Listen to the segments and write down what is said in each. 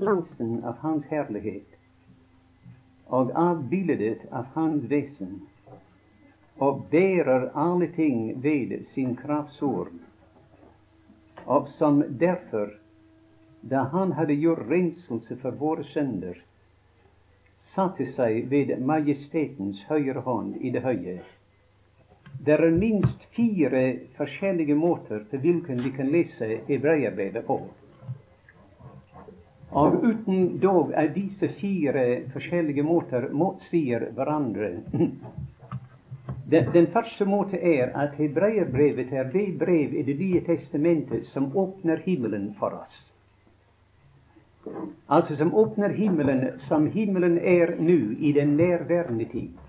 glansen av Hans herlighet og av bildet av Hans vesen, og bærer alle ting ved sin kraftsord, og som derfor, da han hadde gjort renselse for våre synder, satte seg ved majestetens høyre hånd i det høye. Det er minst fire forskjellige måter på hvilken vi kan lese hebreerbrevet på. Og uten dog er disse fire forskjellige måter motsier hverandre. Den, den første måte er at hebreerbrevet er det brev i Det nye testamentet som åpner himmelen for oss. Altså som åpner himmelen som himmelen er nå i den nærværende tid.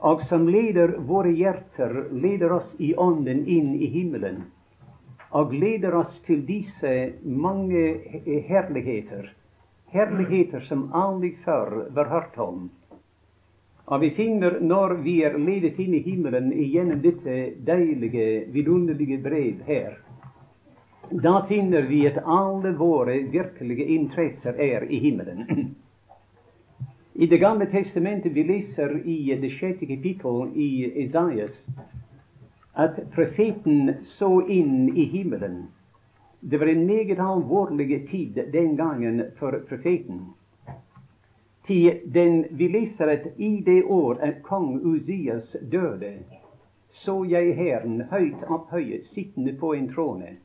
Og som leder våre hjerter, leder oss i ånden inn i himmelen og leder oss til disse mange herligheter, herligheter som aldri før var hørt om. Og vi finner, når vi er ledet inn i himmelen gjennom dette deilige, vidunderlige brev her, da finner vi at alle våre virkelige interesser er i himmelen. I Det gamle testamentet vi leser i det sjette kapittel i Isaias, at profeten så inn i himmelen. Det var en meget alvorlig tid den gangen for profeten. Til Den, vi leser at i det år at kong Uzias døde, så jeg Herren høyt opphøyet, sittende på en trone.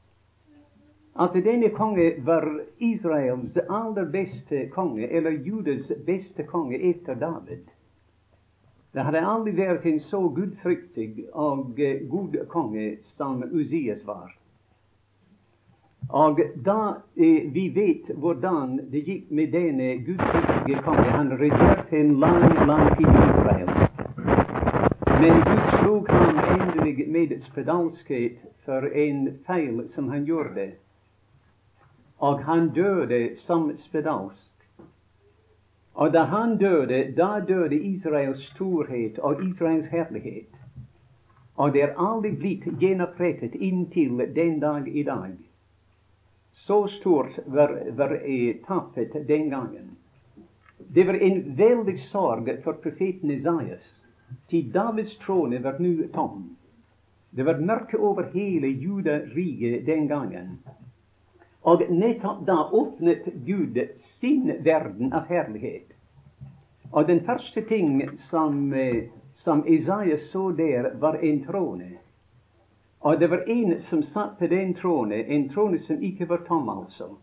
At denne konge var Israels aller beste konge, eller Judas beste konge etter David. Det hadde aldri vært en så gudfryktig og eh, god konge som Uzias var. Og da eh, vi vet hvordan det gikk med denne gudfryktige konge Han regjerte en lang, lang tid i Israel. Men Gud slo ham endelig med spedalskhet for en feil som han gjorde. Og han døde som spedalsk. Og da han døde, da døde Israels storhet og Israels herlighet. Og det er aldri blitt gjenopprettet inntil den dag i dag. Så stort var, var tappet den gangen. Det var en veldig sorg for profeten Isaias, til Davids trone var nå tom. Det var mørke over hele Judariket den gangen. Og nettopp da åpnet Gud sin verden av herlighet. Og den første ting som, eh, som Isaiah så der, var en trone. Og det var en som satt på den trone, en trone som ikke var tom, altså.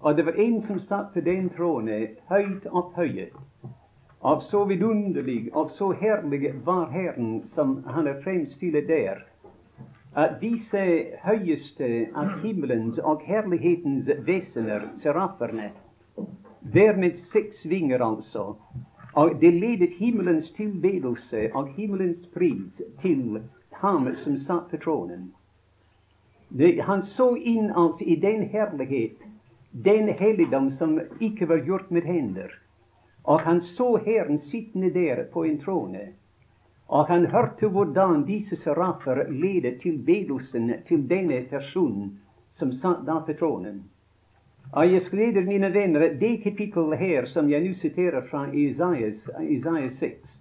Og det var en som satt på den trone, høyt opphøyet. Av så vidunderlig, av så herlig var Herren som han er fremstilt der at disse høyeste av himmelens og herlighetens vesener, seraferne, hver med seks vinger, altså, og det ledet himmelens tilbedelse og himmelens pris til ham som satt på tronen. Han så inn altså i den herlighet, den helligdom som ikke var gjort med hender. Og han så Herren sittende der på en trone. Og han hørte hvordan disse serafer ledet tilbedelsen til denne personen som satt da på tronen. Og jeg skriver, mine venner, det kapittelet her som jeg nå siterer fra Isaias 6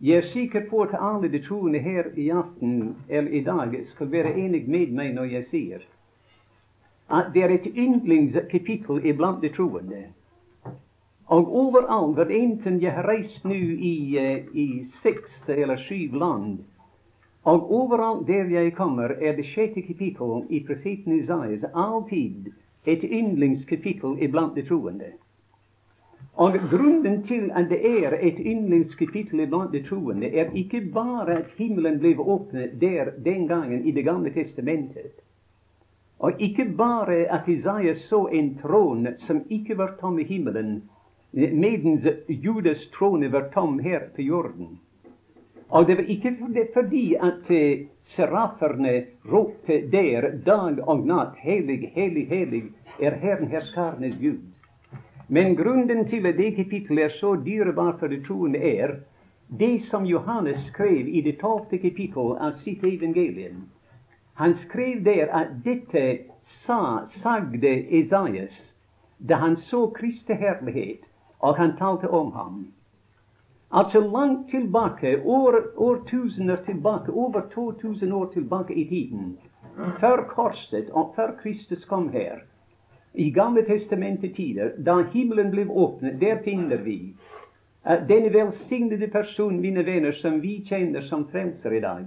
Jeg er sikker på at alle de troende her i aften eller i dag skal være enig med meg når jeg sier at det er et yndlingskapittel iblant de troende. Og overalt, hvor enten jeg har reist nå i, eh, i seks eller syv land, og overalt der jeg kommer, er det sjette kapittel i profeten Isaias alltid et yndlingskapittel iblant de troende. Og grunnen til at det er et yndlingskapittel iblant de troende, er ikke bare at himmelen ble åpnet der den gangen i Det gamle testamentet, og ikke bare at Isaiah så en tron som ikke var tom i himmelen, medens Judas trone var tom her på jorden. Og det var ikke fordi at eh, seraferne ropte der dag og natt Hellig, hellig, hellig er Herren herskarenes Gud. Men grunnen til at det kapittelet er så dyrebart for de troende, er det som Johannes skrev i det tolvte kapittel av sitt evangelium. Han skrev der at dette sa, sagde Esaias da han så Kristi herlighet, og han talte om ham. Altså langt tilbake, år, årtusener tilbake, over 2000 år tilbake i tiden, før korset og før Kristus kom her, i Gamle testamentet tider, da himmelen ble åpnet, der finner vi uh, denne velsignede person, mine venner, som vi kjenner som frelser i dag,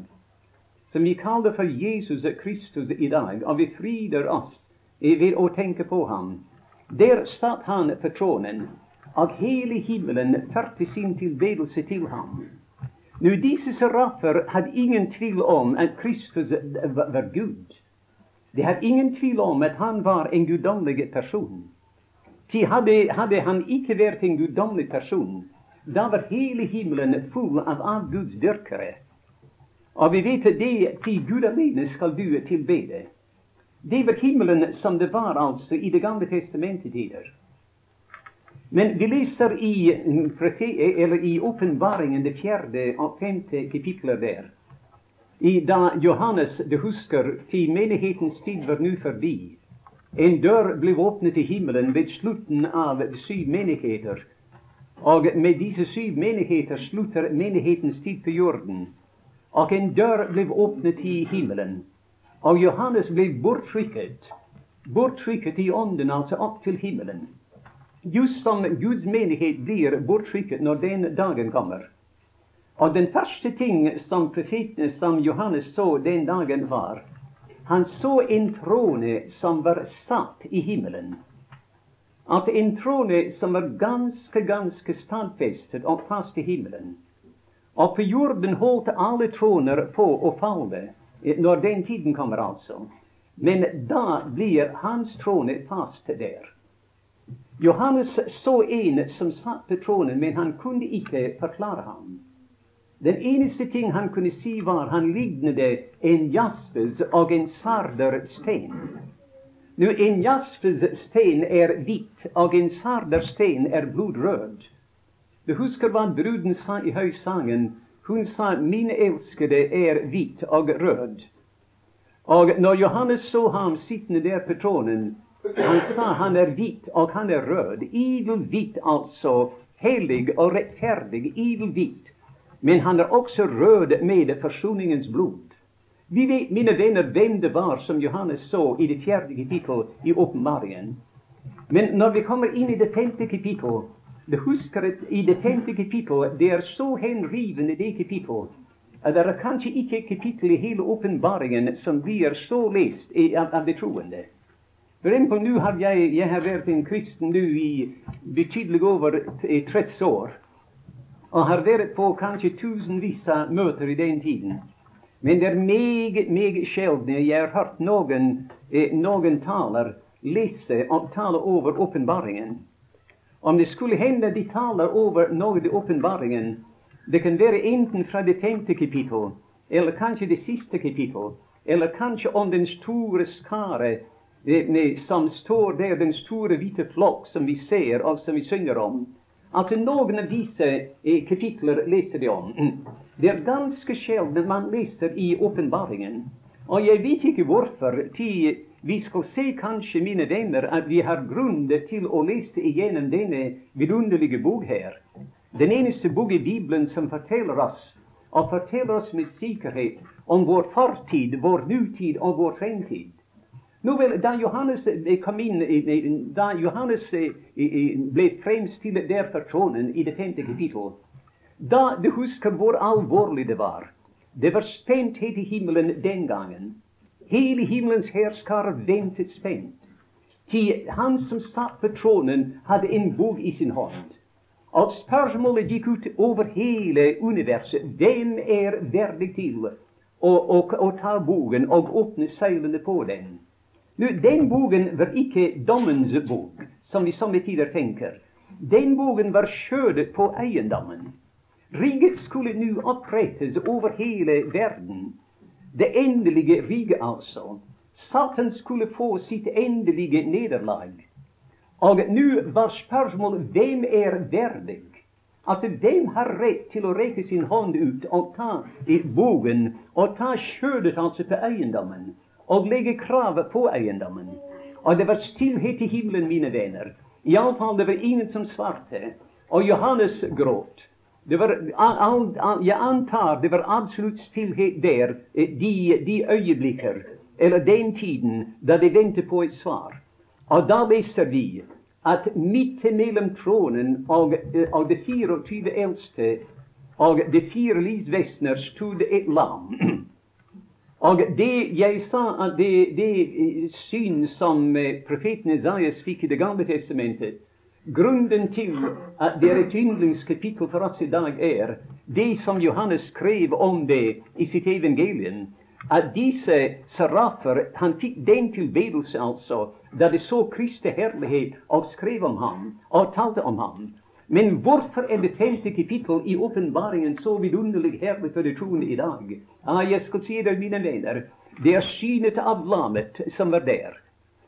som vi kaller for Jesus Kristus i dag, og vi fryder oss ved å tenke på ham. Der satt han på tronen at hele himmelen førte sin tilbedelse til ham. Nå, Disse serafer hadde ingen tvil om at Kristus var Gud. De hadde ingen tvil om at han var en guddommelig person. Til hadde, hadde han ikke vært en guddommelig person, da var hele himmelen full av avgudsdyrkere. Og vi vet at det til Gud alene skal du tilbede. Det var himmelen som det var altså i Det gamle testamentet tider. Men vi leser i, i åpenbaringen det fjerde og femte kapitlet der. I da Johannes, du husker, til menighetens tid var nå forbi. En dør ble åpnet i himmelen ved slutten av syv menigheter. Og med disse syv menigheter slutter menighetens tid på jorden. Og en dør ble åpnet i himmelen. Og Johannes ble bortrykket. Bortrykket i ånden, altså opp til himmelen just som Guds menighet blir bortrykket når den dagen kommer. Og den første ting som profeten som Johannes så den dagen, var han så en trone som var satt i himmelen. At en trone som var ganske, ganske stadfestet og fast i himmelen. Og på jorden holdt alle troner på å falle, når den tiden kommer, altså. Men da blir hans trone fast der. Johannes så en som satt på tronen, men han kunne ikke forklare ham. Den eneste ting han kunne si, var han lignet en jaspes og en sarder stein. Nå, En jaspesstein er hvit, og en sarder stein er blodrød. Du husker hva bruden sa i høysangen? Hun sa 'Mine elskede er hvit og rød'. Og når Johannes så ham sittende der på tronen, han sa han er hvit, og han er rød. Idelhvit, altså. Hellig og rettferdig. Idelhvit. Men han er også rød med forsoningens blod. Vi vet, mine venner, hvem det var som Johannes så i det fjerde kapittel i åpenbaringen. Men når vi kommer inn i det femte kapittel du husker at i det femte kapittel det er så henrivende, det kapittel. at Det er kanskje ikke et kapittel i hele åpenbaringen som blir så lest av, av de troende. For nå har jeg, jeg har vært en kristen nå i betydelig over 30 år. Og har vært på kanskje tusenvis av møter i den tiden. Men det er meget, meget sjelden jeg har hørt noen, eh, noen taler lese og tale over åpenbaringen. Om det skulle hende de taler over noe i åpenbaringen, det kan være enten fra det femte kapittel, eller kanskje det siste kapittel, eller kanskje om den store skare som står der, den store hvite flokk som vi ser, og som vi synger om. Altså Noen av disse eh, kapitler leser de om. Det er ganske sjelden man leser i åpenbaringen. Og jeg vet ikke hvorfor. Til vi skal se kanskje, mine venner, at vi har grunn til å lese igjennom denne vidunderlige bok her. Den eneste bok i Bibelen som forteller oss, og forteller oss med sikkerhet, om vår fortid, vår nutid og vår fremtid. Nå vel, Da Johannes eh, kom inn, da Johannes eh, ble fremstilt der for tronen i det femte kapittel, da du husker hvor alvorlig det var. Det var spenthet i himmelen den gangen. Hele himmelens herskare ventet spent. Til han som satt på tronen, hadde en bok i sin hånd. Og spørsmålet gikk ut over hele universet. Hvem er verdig til å, å, å ta boken og åpne seilene på den? Nu, Den boken var ikke dommens bok, som vi somme tider tenker. Den boken var skjødet på eiendommen. Riket skulle nå opprettes over hele verden. Det endelige riket, altså. Satan skulle få sitt endelige nederlag. Og nå var spørsmålet hvem er verdig? Altså, hvem har rett til å rekke sin hånd ut og ta i bogen og ta skjødet altså på eiendommen? Og legge kravet på eiendommen. Og det var stillhet i himmelen, mine venner. Iallfall det var ingen som svarte. Og Johannes gråt. Det var, jeg antar det var absolutt stillhet der eh, de, de øyeblikker, eller den tiden, da de ventet på et svar. Og da leser vi at midt mellom tronen og, eh, og de 24 eldste og de fire livsvesener stod et lam. Og det jeg sa at det, det syn som eh, profeten Isaias fikk i Det gamle testamentet, grunnen til at det er et yndlingskapittel for oss i dag, er det som Johannes skrev om det i sitt evangelium, at disse serafer Han fikk den tilbedelse, altså, da de så Kristi herlighet og skrev om ham og talte om ham. Men hvorfor er det femte kapittel i åpenbaringen så vidunderlig herlig for det troende i dag? Ah, jeg skal si det, mine venner. Det er synet av lammet som var der.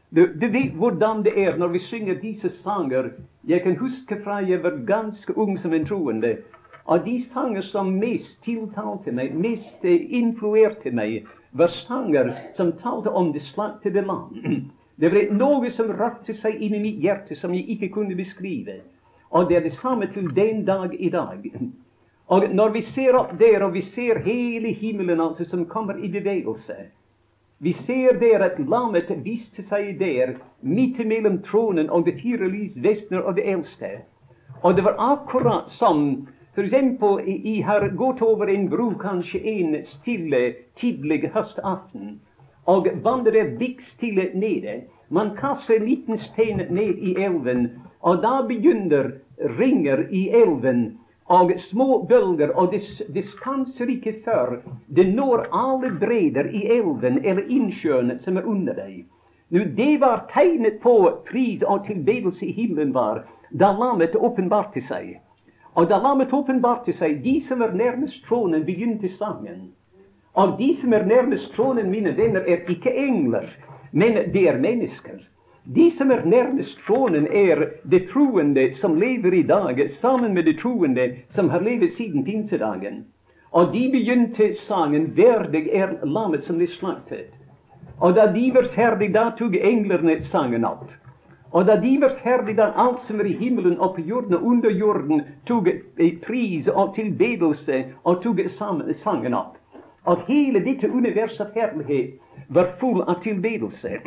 Du, du, vet hvordan det er når vi synger disse sanger. Jeg kan huske fra jeg var ganske ung som en troende. Og de sanger som mest tiltalte meg, mest influerte meg, var sanger som talte om det slaktede land. Det var noe som rakte seg inn i mitt hjerte som jeg ikke kunne beskrive. Og det er det samme til den dag i dag. Og når vi ser opp der, og vi ser hele himmelen altså som kommer i bevegelse Vi ser der at lammet viste seg der, midt mellom tronen og de fire lysvesener og det eldste. Og det var akkurat som eksempel, jeg har gått over en bro kanskje en stille, tidlig høstaften, og vannet er blikkstille nede. Man kaster en liten stein ned i elven, og da begynner ringer i elven og små bølger, og det, det stanser ikke før det når alle breder i elven eller innsjøen som er under deg. Nå, Det var tegnet på frid og tilbedelse i himmelen var da lammet åpenbarte seg. Og da lammet åpenbarte seg, de som er nærmest tronen, begynte sangen. Og de som er nærmest tronen, mine venner, er ikke engler, men det er mennesker. De som er nærmest tronen, er de troende som lever i dag, sammen med de troende som har levet siden pinsedagen. Og de begynte sangen 'Verdig er lammet som ble slaktet'. Og da de var ferdig, da tok englene sangen opp. Og da de var ferdig, da alt som er i himmelen og på jorden og under jorden, tok pris og tilbedelse og tok sangen opp. Og hele dette universet av herlighet var full av tilbedelse.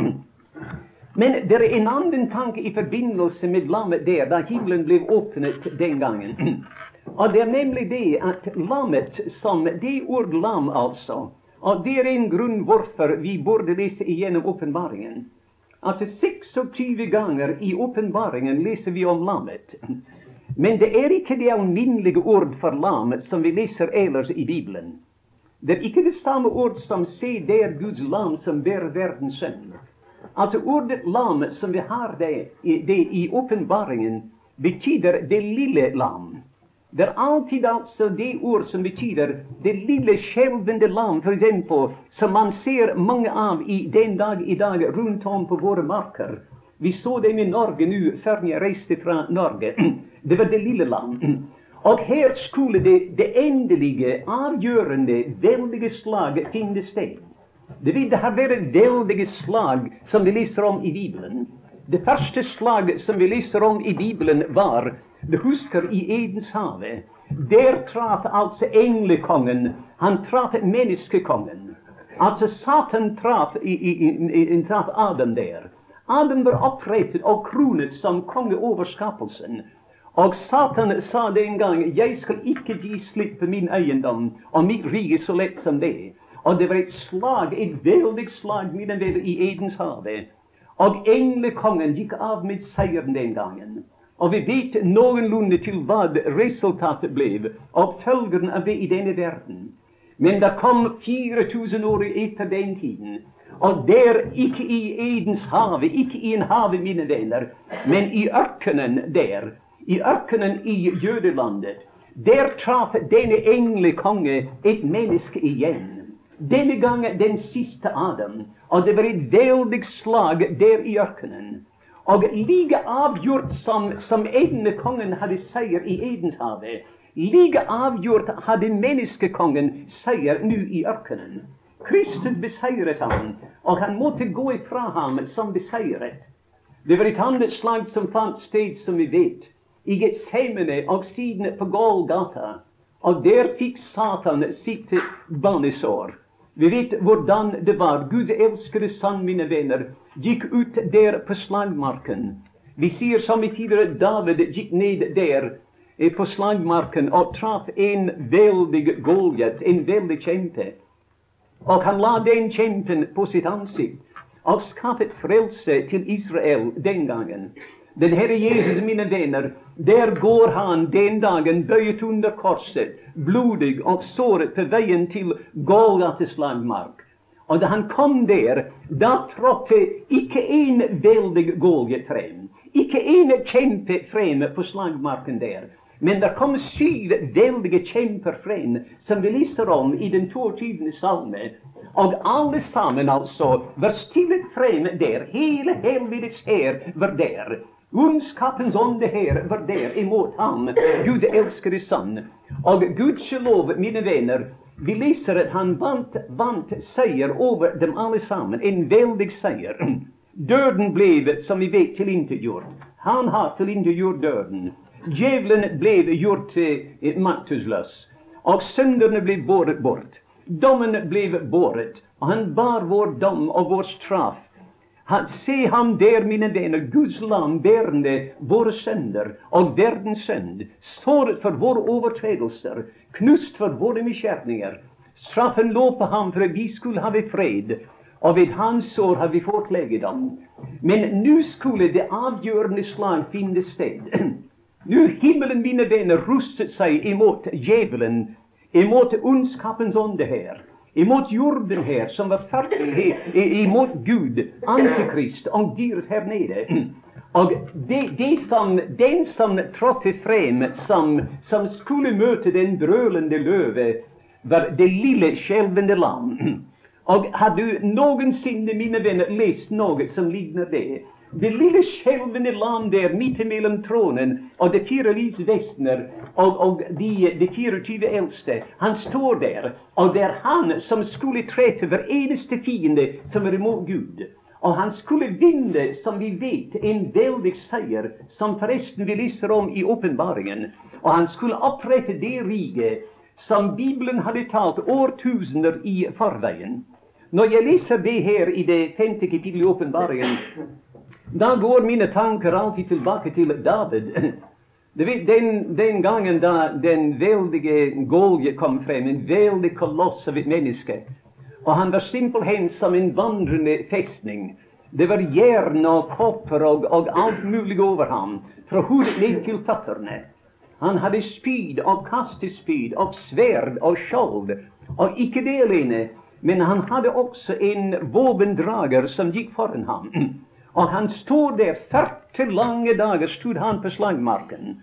Men det er en annen tanke i forbindelse med lammet der, da himmelen ble åpnet den gangen. Og det er nemlig det at lammet som Det ord lam, altså. Og det er en grunn hvorfor vi burde lese igjennom åpenbaringen. Altså 26 ganger i åpenbaringen leser vi om lammet. Men det er ikke det alminnelige ord for lam som vi leser ellers i Bibelen. Det er ikke det samme ord som 'se der Guds lam som bærer verdens synd'. Altså ordet lam som vi har det, det i åpenbaringen, betyr det lille lam. Det er alltid altså det ord som betyr det lille skjelvende lam, f.eks., som man ser mange av i den dag i dag rundt om på våre marker. Vi så dem i Norge nå før jeg reiste fra Norge. Det var det lille lam. Og her skulle det, det endelige, avgjørende, veldige slaget finne sted. Det vil ha vært veldige slag som vi leser om i Bibelen. Det første slag som vi leser om i Bibelen, var Du husker i Edens hage. Der traff altså englekongen. Han traff menneskekongen. Altså Satan traff, traff Adam der. Adam var opprettet og kronet som konge over skapelsen. Og Satan sa den gang 'Jeg skal ikke gi slipp på min eiendom og mitt rike så lett som det'. Og det var et slag, et veldig slag, mine venner, i Edens hage. Og englekongen gikk av med seieren den gangen. Og vi vet noenlunde til hva resultatet ble, og følgeren av det i denne verden. Men det kom 4000 år etter den tiden. Og der, ikke i Edens hage, ikke i en hage, mine venner, men i ørkenen der, i ørkenen i jødelandet, der traff denne englekonge et menneske igjen. Denne gangen den siste Adam. Og det var et veldig slag der i ørkenen. Og like avgjort som, som kongen hadde seier i Edenshavet, like avgjort hadde menneskekongen seier nå i ørkenen. Kristus beseiret ham, og han måtte gå ifra ham som beseiret. Det var et annet slag som fant sted, som vi vet, i Getsemane og siden på Golgata. Og der fikk Satan sitt banesår. Vi vet hvordan det var. Gud elskede sann, mine venner, gikk ut der på slagmarken. Vi sier som i tidligere David gikk ned der eh, på slagmarken og traff en veldig Goliat, en veldig kjempe. Og han la den kjempen på sitt ansikt og skaffet frelse til Israel den gangen. Den Herre Jesus, mine venner, der går han den dagen bøyet under korset, blodig og såret på veien til Golgates slagmark. Og da han kom der, da trådte ikke en veldig Golgat frem. Ikke en kjempe frem på slagmarken der. Men det kom syv veldige kjemper frem, som vi leser om i den 22. salme. Og alle sammen altså var stillet frem der. Hele helvetes hær var der. Ondskapens ånde her var der imot ham, Gud elskede sann. Og gudskjelov, mine venner, vi leser at han vant, vant seier over dem alle sammen. En veldig seier. Døden ble, som vi vet, tilintetgjort. Han har tilintetgjort døden. Djevelen ble gjort eh, maktesløs, og synderne ble båret bort. Dommen ble båret, og han bar vår dom og vår straff. Han, se ham der, mine venner, Guds lam bærende våre sønder og verdens sønn, såret for våre overtredelser, knust for våre misgjerninger. Straffen lå på ham for at vi skulle ha fred, og ved hans sår har vi fått legedom. Men nå skulle det avgjørende slag finne sted. Nå himmelen, mine venner, rustet seg imot djevelen, imot ondskapens ånde her, imot jorden her, som var ferdig imot Gud, Antikrist og dyret her nede. Og det, de som, den som trådte frem, som, som, skulle møte den brølende løve, var det lille skjelvende lam. Og har du noensinne, mine venner, lest noe som ligner det? Det lille skjelvende lam der midt mellom tronen og de fire livsvesener og, og de, de 24 eldste, han står der, og det er han som skulle tre til hver eneste fiende som er imot Gud. Og han skulle vinne, som vi vet, en veldig seier, som forresten vi leser om i åpenbaringen. Og han skulle opprette det riket som Bibelen hadde talt årtusener i forveien. Når jeg leser det her i det femte kapittelet i åpenbaringen, da går mine tanker alltid tilbake til David. Den, den gangen da den veldige Golje kom frem, en veldig koloss av et menneske, og han var simpelthen som en vandrende festning. Det var jern og kopper og, og alt mulig over ham, fra hodet ned til føttene. Han hadde spyd og kastespyd og sverd og skjold, og ikke det alene, men han hadde også en våpendrager som gikk foran ham. Og han stod der 40 lange dager stod han på slagmarken.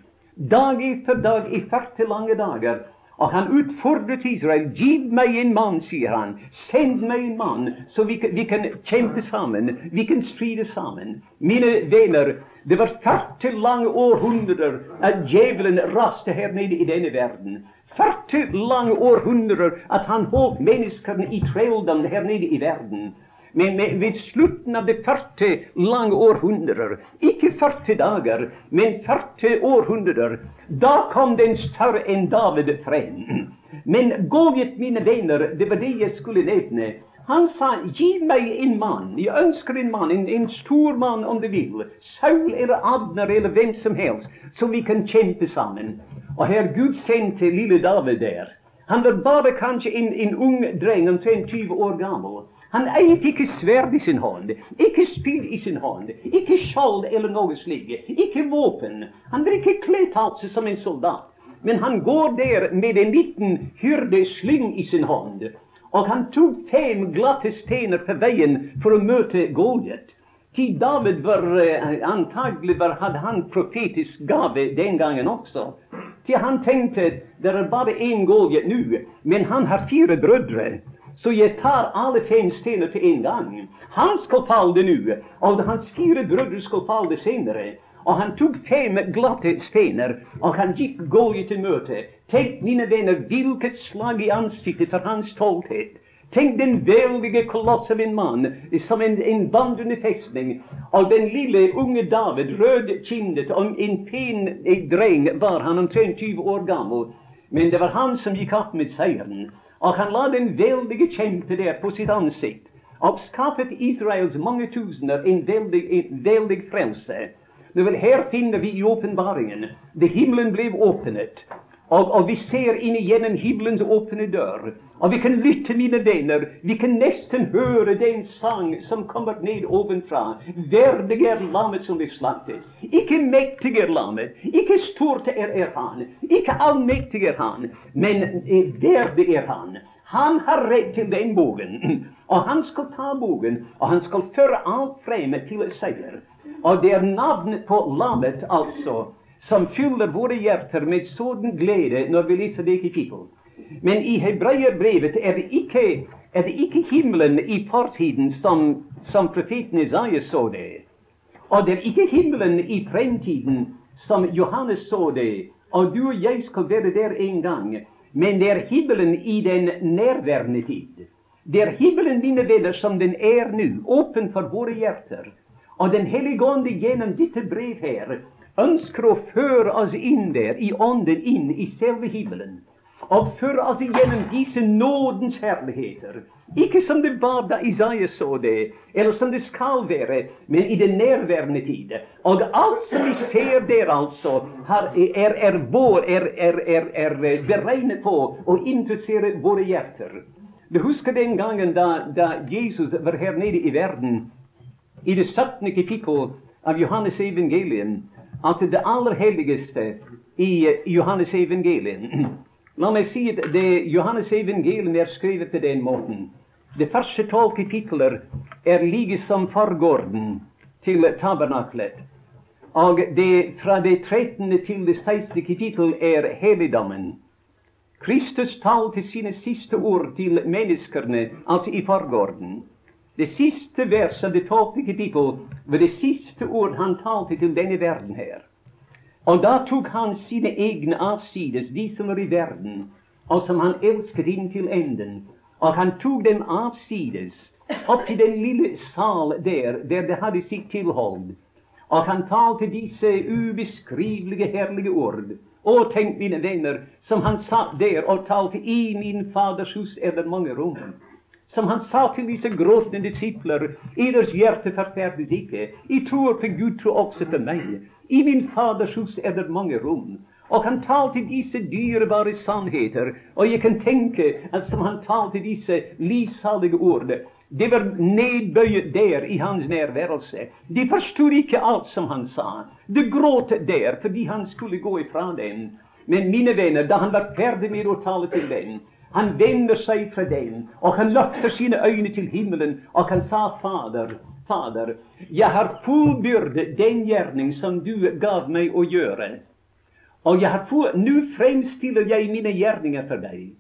Dag etter dag i 40 lange dager. Og han utfordret Israel. Giv meg en mann, sier han. Send meg en mann, så vi, vi kan kjempe sammen. Vi kan stride sammen. Mine venner, det var 40 lange århundrer at djevelen raste her nede i denne verden. 40 lange århundrer at han holdt menneskene i trelldom her nede i verden. Men ved slutten av det 40 lange århundrer, ikke 40 dager, men 40 århundrer, da kom den større enn David frem. Men Goliat, mine venner, det var det jeg skulle nevne. Han sa, gi meg en mann, jeg ønsker en mann, en, en stor mann om du vil, Saul eller Abner eller hvem som helst, så vi kan kjempe sammen. Og her Gud sendte lille David der. Han var bare kanskje en, en ung dreng, omtrent 20 år gammel. Han eide ikke sverd i sin hånd, ikke spyd i sin hånd, ikke skjold eller noe slikt, ikke våpen. Han var ikke kledd altså som en soldat, men han går der med en liten hyrdeslyng i sin hånd. Og han tok fem glatte stener på veien for å møte Goliat. Til David var uh, antagelig var, hadde han profetisk gave den gangen også. Til han tenkte det er bare én Goliat nå, men han har fire brødre. Så jeg tar alle fem stener til en gang. Han skal falle nå, og hans fire brødre skal falle senere. Og han tok fem glatte stener, og han gikk Golje til møte. Tenk, mine venner, hvilket slag i ansiktet for hans stolthet. Tenk den veldige koloss av en mann som en, en vandrende festning. Og den lille unge David, rødkinnet og en pen dreng, var han omtrent 20 år gammel. Men det var han som gikk opp med seieren. Og han la den veldige kjempe der på sitt ansikt. Og skaffet Israels mange tusener en veldig, en veldig frelse. Nå vel, Her finner vi i åpenbaringen det himmelen ble åpnet. Og, og, vi ser inn gjennom himmelens åpne dør. Og vi kan lytte, mine venner. Vi kan nesten høre den sang som kommer ned ovenfra. Verdig er lammet som blir slaktet. Ikke mektig er lammet. Ikke stort er, er han. Ikke allmektig er han. Men eh, verdig er han. Han har rett til den bogen. Og han skal ta bogen, og han skal føre alt frem til seier. Og det er navnet på lammet, altså som fyller våre hjerter med sådan glede når vi leser det kapittel. Men i hebreierbrevet er det ikke, er det ikke himmelen i fortiden som, som profeten Isaiah så det. Og det er ikke himmelen i fremtiden som Johannes så det. Og du og jeg skal være der en gang. Men det er himmelen i den nærværende tid. Det er himmelen, mine venner, som den er nå, åpen for våre hjerter. Og Den hellige ånd gjennom dette brev her ønsker å føre oss inn der, i ånden, inn i selve himmelen. Og føre oss gjennom disse nådens herligheter. Ikke som det var da Isaiah så det, eller som det skal være, men i den nærværende tid. Og alt som vi ser der, altså, er, er, vår, er, er, beregnet på å interessere våre hjerter. Du husker den gangen da, da Jesus var her nede i verden, i det 17. kapittel av Johannes evangelium at det aller helligste i Johannes evangelium La meg si at det Johannes evangelium er skrevet på den måten. De første tolv kapitler er like som forgården til tabernaklet. Og det, fra det 13. til det 16. kapittel er helligdommen. Kristus talte sine siste ord til menneskene, altså i forgården. Det siste verset av det tolvte kapittel var det siste ord han talte til denne verden her. Og da tok han sine egne avsides, de som var i verden, og som han elsket inntil enden. Og han tok dem avsides opp til den lille sal der, der det hadde sitt tilhold. Og han talte disse ubeskrivelige, herlige ord. Og tenk, mine venner, som han satt der og talte i min Faders hus eller mange rom som han sa til disse gråtende disipler, eders hjerte forferdes ikke. I tror på Gud, tro også på meg. I min Faders hus er det mange rom. Og han talte disse dyrebare sannheter. Og jeg kan tenke at som han talte disse livsalige ord, det var nedbøyet der i hans nærværelse. De forsto ikke alt som han sa. De gråt der fordi han skulle gå ifra dem. Men mine venner, da han var ferdig med å tale til dem, han vender seg fra dem, og han løfter sine øyne til himmelen, og han sa, Fader, Fader, jeg har fullbyrdet den gjerning som du gav meg å gjøre. Og jeg har full, nå fremstiller jeg mine gjerninger for deg.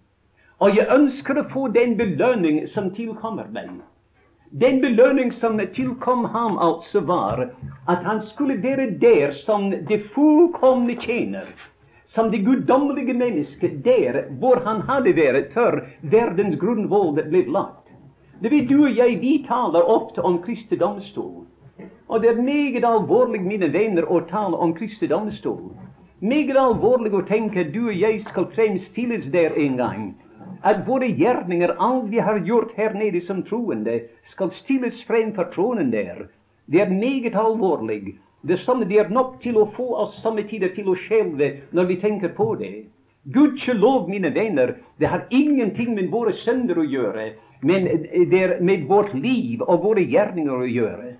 Og jeg ønsker å få den belønning som tilkommer meg. Den belønning som tilkom ham, altså var at han skulle være der som det fullkomne tjener som det guddommelige mennesket der hvor han hadde vært før verdens grunnvoll ble lagt. Det vil du og jeg, vi taler ofte om Kristi domstol. Og det er meget alvorlig, mine venner, å tale om Kristi domstol. Meget alvorlig å tenke at du og jeg skal fremstilles der en gang. At våre gjerninger, alt vi har gjort her nede som troende, skal stilles frem for tronen der. Det er meget alvorlig. Det samme det er nok til å få oss samme tider til å skjelve når vi tenker på det. Gudskjelov, mine venner, det har ingenting med våre sønder å gjøre, men det er med vårt liv og våre gjerninger å gjøre.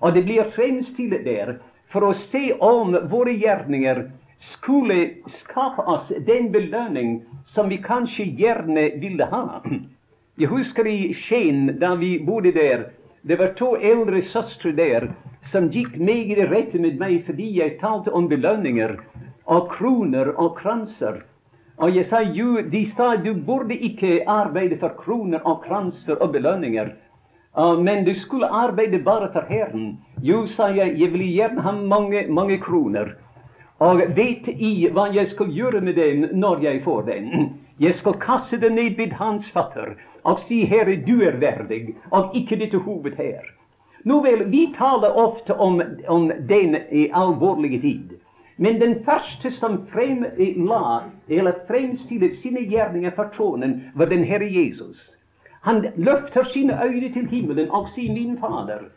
Og det blir fremstilt der for å se om våre gjerninger skulle skape oss den belønning som vi kanskje gjerne ville ha. Jeg husker i Skien, da vi bodde der. Det var to eldre søstre der som gikk meget i rette med meg fordi jeg talte om belønninger og kroner og kranser. Og jeg sa jo, de sa du burde ikke arbeide for kroner og kranser og belønninger, men du skulle arbeide bare for Herren. Jo, sa jeg, jeg vil gjerne ha mange, mange kroner. Og vet I hva jeg skal gjøre med den når jeg får den? Jeg skal kaste den ned ved hans fatter og si, Herre, du er verdig, og ikke ditt hoved her. Nå vel, vi taler ofte om, om den alvorlige tid. Men den første som fremla, eller fremstilte sine gjerninger for tronen, var den Herre Jesus. Han løfter sine øyne til himmelen og sier, Min Fader,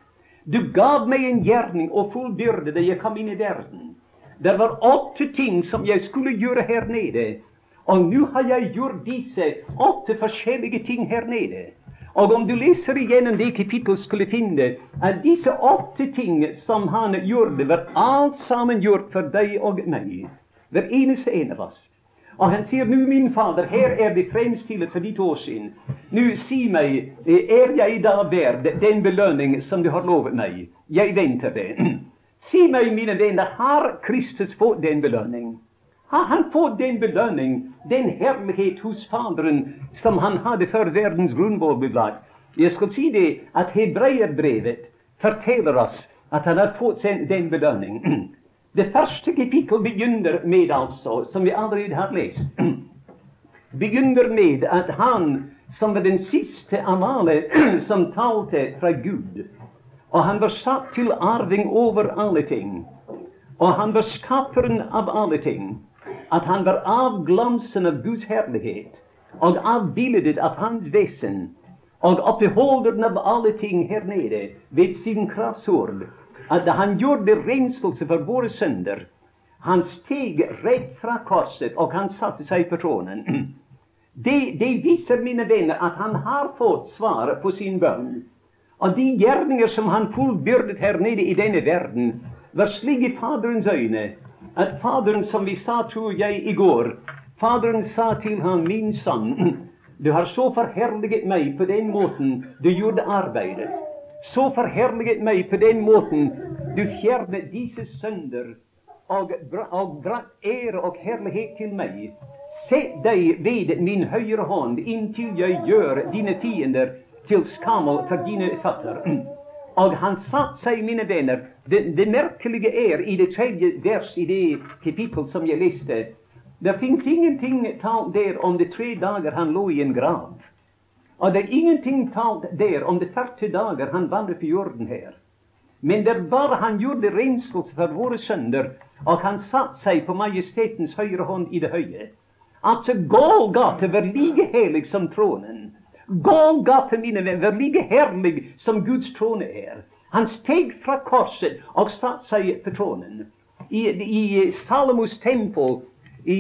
du gav meg en gjerning og fullbyrde da jeg kom inn i verden. Det var åtte ting som jeg skulle gjøre her nede, og nå har jeg gjort disse åtte forskjellige ting her nede. Og om du leser igjennom det kapittelet, skulle finne at disse åtte ting som han gjorde, var alt sammen gjort for deg og meg. Hver eneste en av oss. Og han sier nå, min Fader, her er det fremstilt for ditt siden. Nå, si meg, er jeg da verd den belønning som du har lovet meg? Jeg venter det. Si meg, mine venner, har Kristus fått den belønning? Har han fått den belønning, den herlighet hos Faderen som han hadde før verdens grunnlov ble lagt? Jeg skal si det at hebreerbrevet forteller oss at han har fått den belønning. Det første kapittel begynner med, altså, som vi allerede har lest, begynner med at han som var den siste av alle som talte fra Gud, og han var satt til arving over alle ting, og han var skaperen av alle ting at han var avglansen av Guds herlighet og avbildet av hans vesen og oppbeholderen av alle ting her nede ved sin kraftsord, at han gjorde renselse for våre sønder. han steg rett fra korset, og han satte seg på tronen. Det, det viser, mine venner, at han har fått svar på sin bønn. Og de gjerninger som han fullbyrdet her nede i denne verden, var slik i Faderens øyne at Faderen, som vi sa, tror jeg, i går Faderen sa til ham, min sønn, du har så forherliget meg på den måten du gjorde arbeidet. Så forherliget meg på den måten du fjernet disse sønder' og, og brakt ære og herlighet til meg. Sett deg ved min høyre hånd inntil jeg gjør dine fiender til skammel for dine føtter. Og han satte seg, mine venner det, det, merkelige er i det tredje vers i det kapittel som jeg leste Det fins ingenting talt der om de tre dager han lå i en grav. Og det er ingenting talt der om de 40 dager han vandret på jorden her. Men det bare han gjorde renselse for våre sønder, og han satte seg på majestetens høyre hånd i det høye. Altså Golgata var like helig som tronen. Golgata, mine venner, var like herlig som Guds trone er. Han steg fra korset og satte seg på tronen. I, i Salomos tempel i,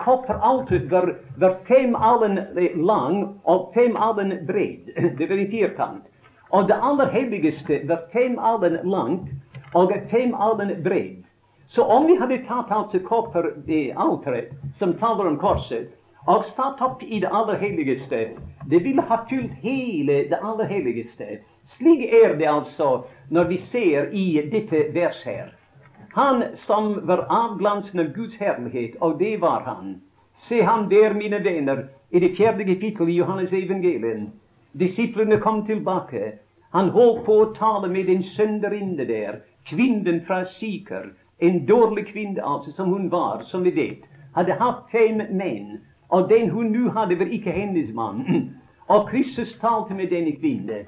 kopperalteret var, var fem alen lang og fem alen bred. Det var en firkant. Og det aller helligste var fem alen langt og fem alen bred. Så om vi hadde tatt altså kopperalteret, som taler om korset, og satt opp i det aller helligste. Det ville ha fylt hele det aller helligste. Slik er det altså når vi ser i dette vers her. Han som var avglansen av Guds herlighet, og det var han. Se han der, mine venner, i det fjerde kapittel i Johannes evangelium. Disiplene kom tilbake. Han holdt på å tale med en sønderinne der, kvinnen fra Siker. En dårlig kvinne, altså, som hun var, som vi vet. Hadde hatt fem menn. Og den hun nå hadde, var ikke hennes mann. Og Kristus talte med denne kvinne.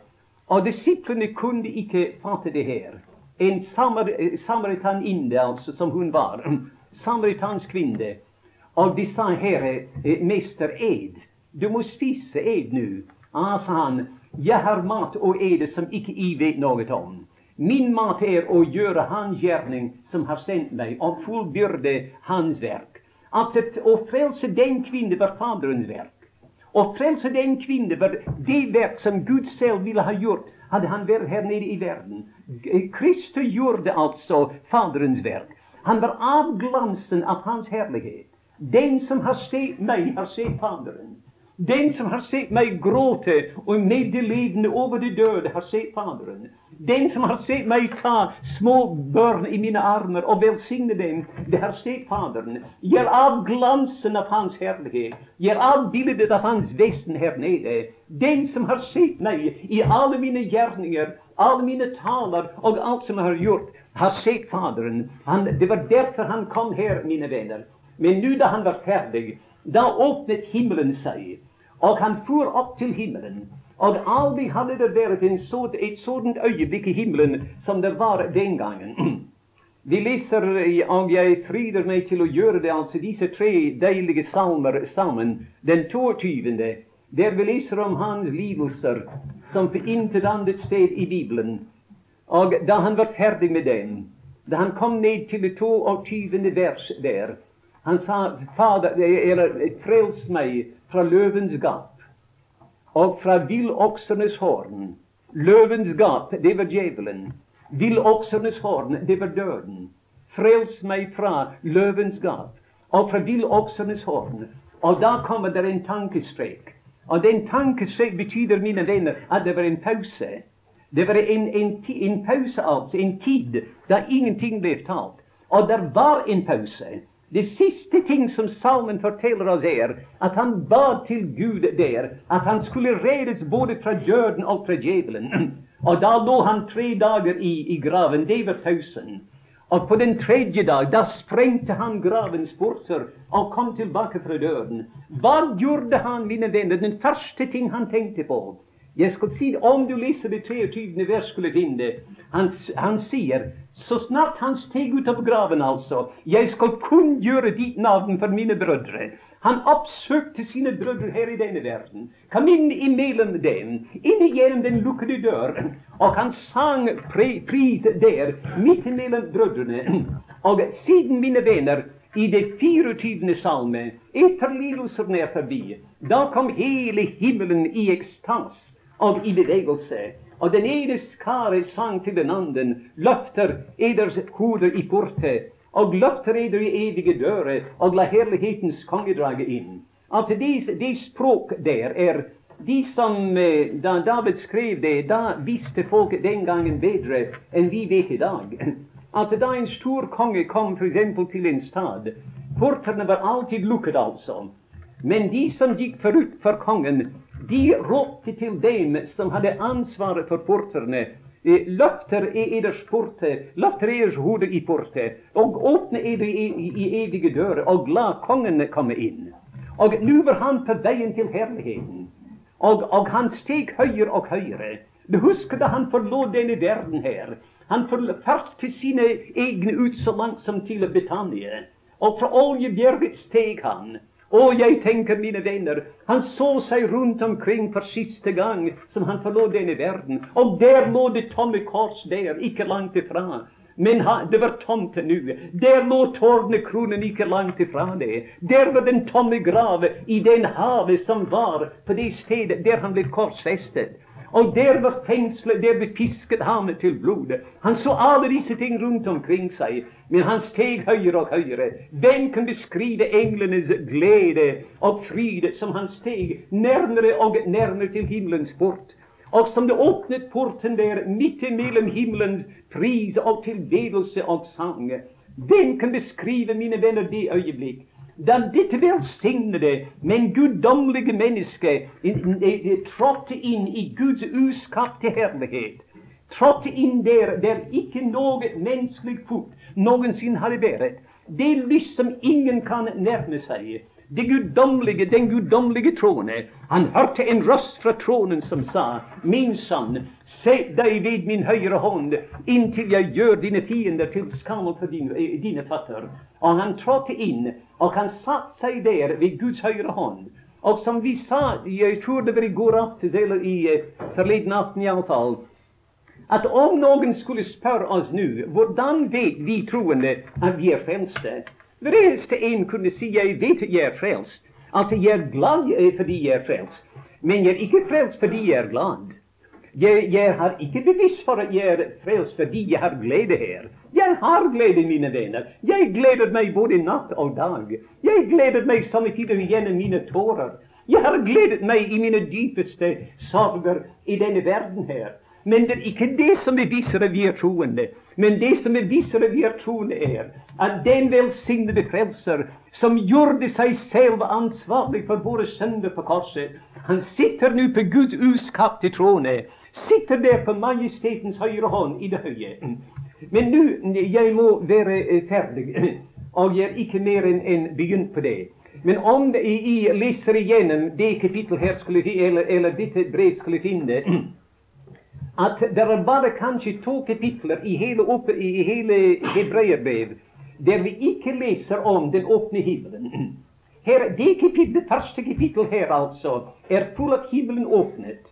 Og disiplene kunne ikke fatte det her. En samar samaritaninne, altså, som hun var. Samaritansk kvinne. Og de sa, herre, eh, mester, ed. Du må spise ed nå. Ah, sa han, jeg har mat og ede som ikke I vet noe om. Min mat er å gjøre Hans gjerning som har sendt meg, og fullbyrde Hans verk at å frelse den kvinne var Faderens verk. Å frelse den kvinne var det verk som Gud selv ville ha gjort, hadde han vært her nede i verden. Kristus gjorde altså Faderens verk. Han var avglansen av Hans herlighet. Den som har sett meg, har sett Faderen. Den som har sett meg gråte og medlidende over de døde, har sett Faderen. Den som har sett meg ta små børn i mine armer og velsigne dem, det har sett Faderen. Gjør av glansen av Hans herlighet. Gjør av bildet av Hans vesen her nede. Den som har sett meg i alle mine gjerninger, alle mine taler og alt som jeg har gjort, har sett Faderen. Han, det var derfor han kom her, mine venner. Men nå da han var ferdig, Da åpnet himmelen seg, og han for opp til himmelen. Og aldri hadde det vært så, et sådant øyeblikk i himmelen som det var den gangen. Vi leser, og jeg fryder meg til å gjøre det, altså disse tre deilige salmer sammen. Den 22., der vi leser om hans lidelser som på intet annet sted i Bibelen. Og da han var ferdig med den, da han kom ned til det 22. vers der, han sa, Fader, eller frels meg fra løvens gap og fra villoksenes horn. Løvens gap, det var djevelen. Villoksenes horn, det var døden. Frels meg fra løvens gap og fra villoksenes horn. Og da kommer det en tankestrek. Og den tankestrek betyr, mine venner, at det var en pause. Det var en, en, en pause, altså. En tid da ingenting ble talt. Og det var en pause. Det siste ting som salmen forteller oss, er at han ba til Gud der at han skulle reddes både fra døden og fra djevelen. Og da lå han tre dager i, i graven. Det var pausen. Og på den tredje dag, da sprengte han gravens porter og kom tilbake fra døden. Hva gjorde han, mine venner? Den første ting han tenkte på Jeg skal si det, Om du leser det 23. vers, skulle finne det. Han, han sier så snart han steg ut av graven, altså, jeg skal kunngjøre ditt navn for mine brødre. Han oppsøkte sine brødre her i denne verden, kom inn imellom dem, inn gjennom den lukkede døren, og han sang pris der, midt imellom brødrene. Og siden, mine venner, i det 24. salme, etter lidelsene er forbi, da kom hele himmelen i ekstas og i bevegelse. Og den ene skare sang til den andre, løfter eders hoder i porte, og løfter eder i evige dører, og la herlighetens kongedrage inn. Altså, det, de språk der er de som eh, Da David skrev det, da visste folk den gangen bedre enn vi vet i dag. Altså, da en stor konge kom f.eks. til en stad, portene var alltid lukket, altså. Men de som gikk forut for kongen, de ropte til dem som hadde ansvaret for porterne. Løfter er eders porte, løfter eders hode i porte, og åpne eder i, i, evige dører, og la kongen komme inn. Og nå var han på veien til herligheten. Og, og han steg høyere og høyere. Du husker da han forlot denne verden her. Han førte sine egne ut så langt som til Betania. Og fra Oljebjerget steg han. Og jeg tenker, mine venner, han så seg rundt omkring for siste gang som han forlot denne verden. Og der lå det tomme kors der, ikke langt ifra. Men det var tomt nå. Der lå tårnekronen ikke langt ifra det. Der var den tomme grav i den havet som var på det stedet der han ble korsfestet. Og der var fengselet, der befisket han til blodet. Han så alle disse ting rundt omkring seg, men han steg høyere og høyere. Hvem kan beskrive englenes glede og fryd som han steg nærmere og nærmere til himmelens port? Og som det åpnet porten der midt imellom himmelens pris og tilbedelse og sang. Hvem kan beskrive, mine venner, det øyeblikk? Da dette velsignede, men guddommelige mennesket trådte inn i Guds uskapte herlighet, trådte inn der der ikke noe menneskelig fot noensinne hadde vært, det lys som ingen kan nærme seg, det guddommelige, den guddommelige trone. Han hørte en røst fra tronen som sa, Min sønn, sett deg ved min høyre hånd inntil jeg gjør dine fiender til skam for dine, dine føtter. Og han trådte inn, og han satte seg der ved Guds høyre hånd. Og som vi sa, jeg tror det var i går aftes, eller i uh, forleden aften iallfall, at om noen skulle spørre oss nå hvordan vet vi troende at vi er frelste, hvis en kunne si jeg vet at jeg er frelst, altså jeg er glad fordi jeg er frelst, men jeg er ikke frelst fordi jeg er glad. Jeg, jeg har ikke bevisst for at jeg er frelst fordi jeg har glede her. Jeg har glede, mine venner. Jeg gleder meg både natt og dag. Jeg gleder meg samtidig gjennom mine tårer. Jeg har gledet meg i mine dypeste sorger i denne verden her. Men det er ikke det som beviser at vi er troende. Men det som er vissere vi troende, er at den velsignede frelser som gjorde seg selv ansvarlig for våre sønner på korset, han sitter nå på Guds uskapte trone. Sitter der på majestetens høyre hånd i det høye. Men nå, jeg må være ferdig, og jeg er ikke mer enn en begynt på det. Men om jeg leser igjennom det kapittel her skulle, eller, eller dette brev skulle finne at det er bare kanskje to kapitler i hele, oppe, i hele hebreerbrev der vi ikke leser om den åpne himmelen. Her, det kapittel, første kapittel her altså er full av himmelen åpnet.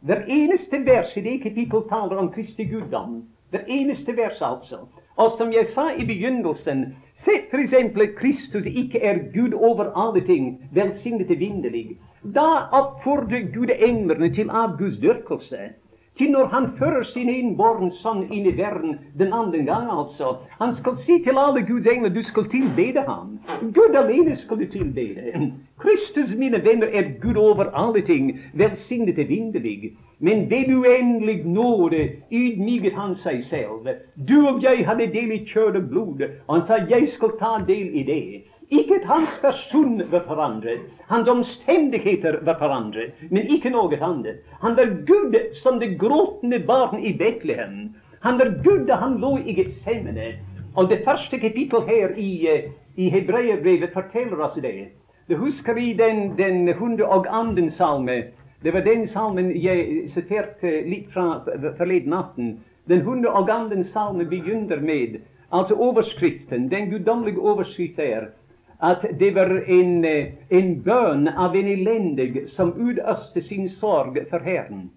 Hver eneste vers i det kapittel taler om Kristi guddom. Hver eneste vers, altså. Og som jeg sa i begynnelsen, se f.eks. at Kristus ikke er Gud over alle ting, velsignet evinnelig. Da oppfordrer Gud englene til avgudsdyrkelse til når han fører sin innbåren sønn inn i verden den andre gang, altså. Han skal si til alle Guds engler du skal tilbede ham. Gud alene skal du tilbede. Kristus, mine venner, er Gud over alle ting, velsignet evinnelig. Men ved uendelig nåde ydmyket han seg selv. Du og jeg hadde del i kjøtt og blod, og han sa jeg skal ta del i det. Ikke at hans person var forandret, hans omstendigheter var forandret, men ikke noe annet. Han var Gud som det gråtende barn i Betlehem. Han var Gud da han lå i Getsemane. Og det første kapittel her i, eh, i Hebreerbrevet forteller oss det. Du husker i den, den 102. salme Det var den salmen jeg siterte litt fra forleden natten. Den 102. salme begynner med altså overskriften, den guddommelige overskrift er at det var en, eh, en bønn av en elendig som utøste sin sorg for Herren.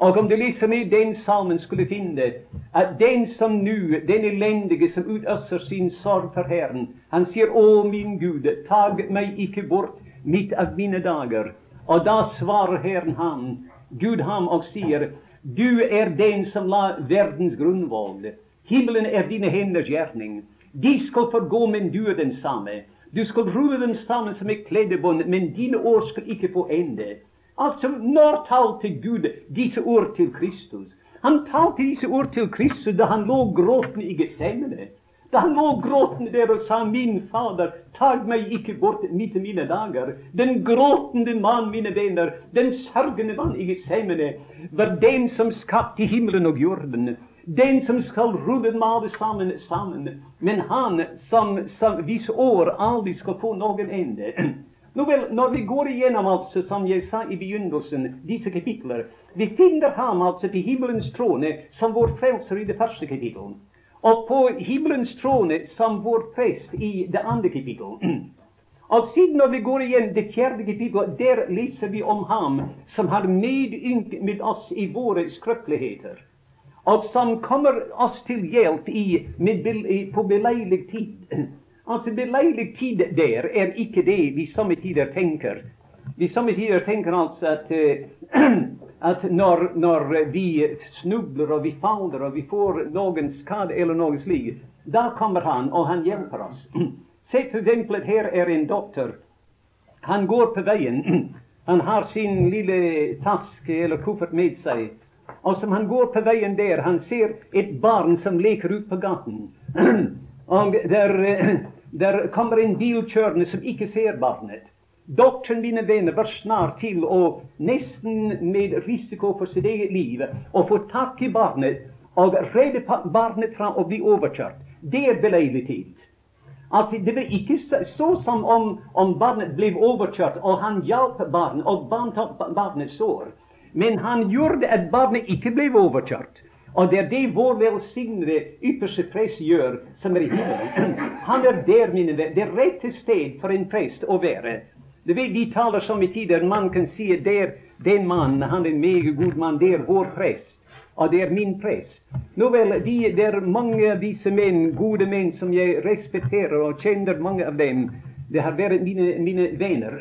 Og om du leser med den salmen, skulle finne at den som nu, den elendige som utøser sin sorg for Herren, han sier, Å, min Gud, tag meg ikke bort midt av mine dager. Og da svarer Herren ham, Gud ham, og sier, Du er den som la verdens grunnvoll. Himmelen er dine henders gjerning. De skal forgå, men du er den samme. Du skal roe den sammen som et kledebånd, men dine år skal ikke få ende. Altså, når talte Gud disse ord til Kristus? Han talte disse ord til Kristus da han lå gråtende i Getsemane. Da han lå gråtende der og sa, 'Min Fader, tag meg ikke bort midt i mine dager'. Den gråtende mann, mine venner, den sørgende mann i Getsemane, var den som skapte himmelen og jorden den som skal rulle malet sammen sammen. Men han som, som hvis år aldri skal få noen ende. Nå vel, Når vi går igjennom, altså, som jeg sa i begynnelsen, disse kapitler, vi finner ham altså på himmelens trone som vår frelser i det første kapittelet. Og på himmelens trone som vår prest i det andre kapittelet. Og siden når vi går igjen det fjerde kapittelet, der leser vi om ham som har medynk med oss i våre skrøpeligheter og som kommer oss til hjelp i, med, på beleilig tid. Altså Beleilig tid der er ikke det vi somme tider tenker. Vi somme tider tenker altså at, uh, at når, når, vi snubler og vi faller og vi får noen skade eller noe slikt, da kommer han og han hjelper oss. Se for eksempel at her er en doktor. Han går på veien. Han har sin lille taske eller koffert med seg. Og som han går på veien der, han ser et barn som leker ut på gaten. og der, der kommer en bil kjørende som ikke ser barnet. Doktoren, mine venner, var snart til å nesten med risiko for sitt eget liv å få tak i barnet og redde barnet fra å bli overkjørt. Det er beleilig tid. At det var ikke så som om, om barnet ble overkjørt, og han hjalp barnet, og bandt opp barnets sår. Men han gjorde at barnet ikke ble overkjørt. Og det er det vår velsignede ypperste prest gjør, som er i himmelen. Han er der, mine venner, det rette sted for en prest å være. Du vet, De taler som i tider man kan si at der, den mannen, han er en meget god mann, det er vår prest. Og det er min prest. Nå vel, de, det er mange av disse menn, gode menn, som jeg respekterer og kjenner mange av dem. Det har vært mine, mine venner.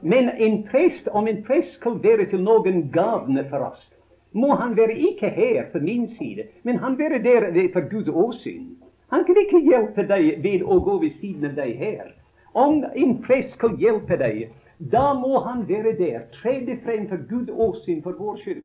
Men en prest, om en prest skal være til noen gavne for oss, må han være ikke her på min side, men han være der for Guds åsyn. Han kan ikke hjelpe deg ved å gå ved siden av deg her. Om en prest skal hjelpe deg, da må han være der, trede frem for Guds åsyn for vår skyld.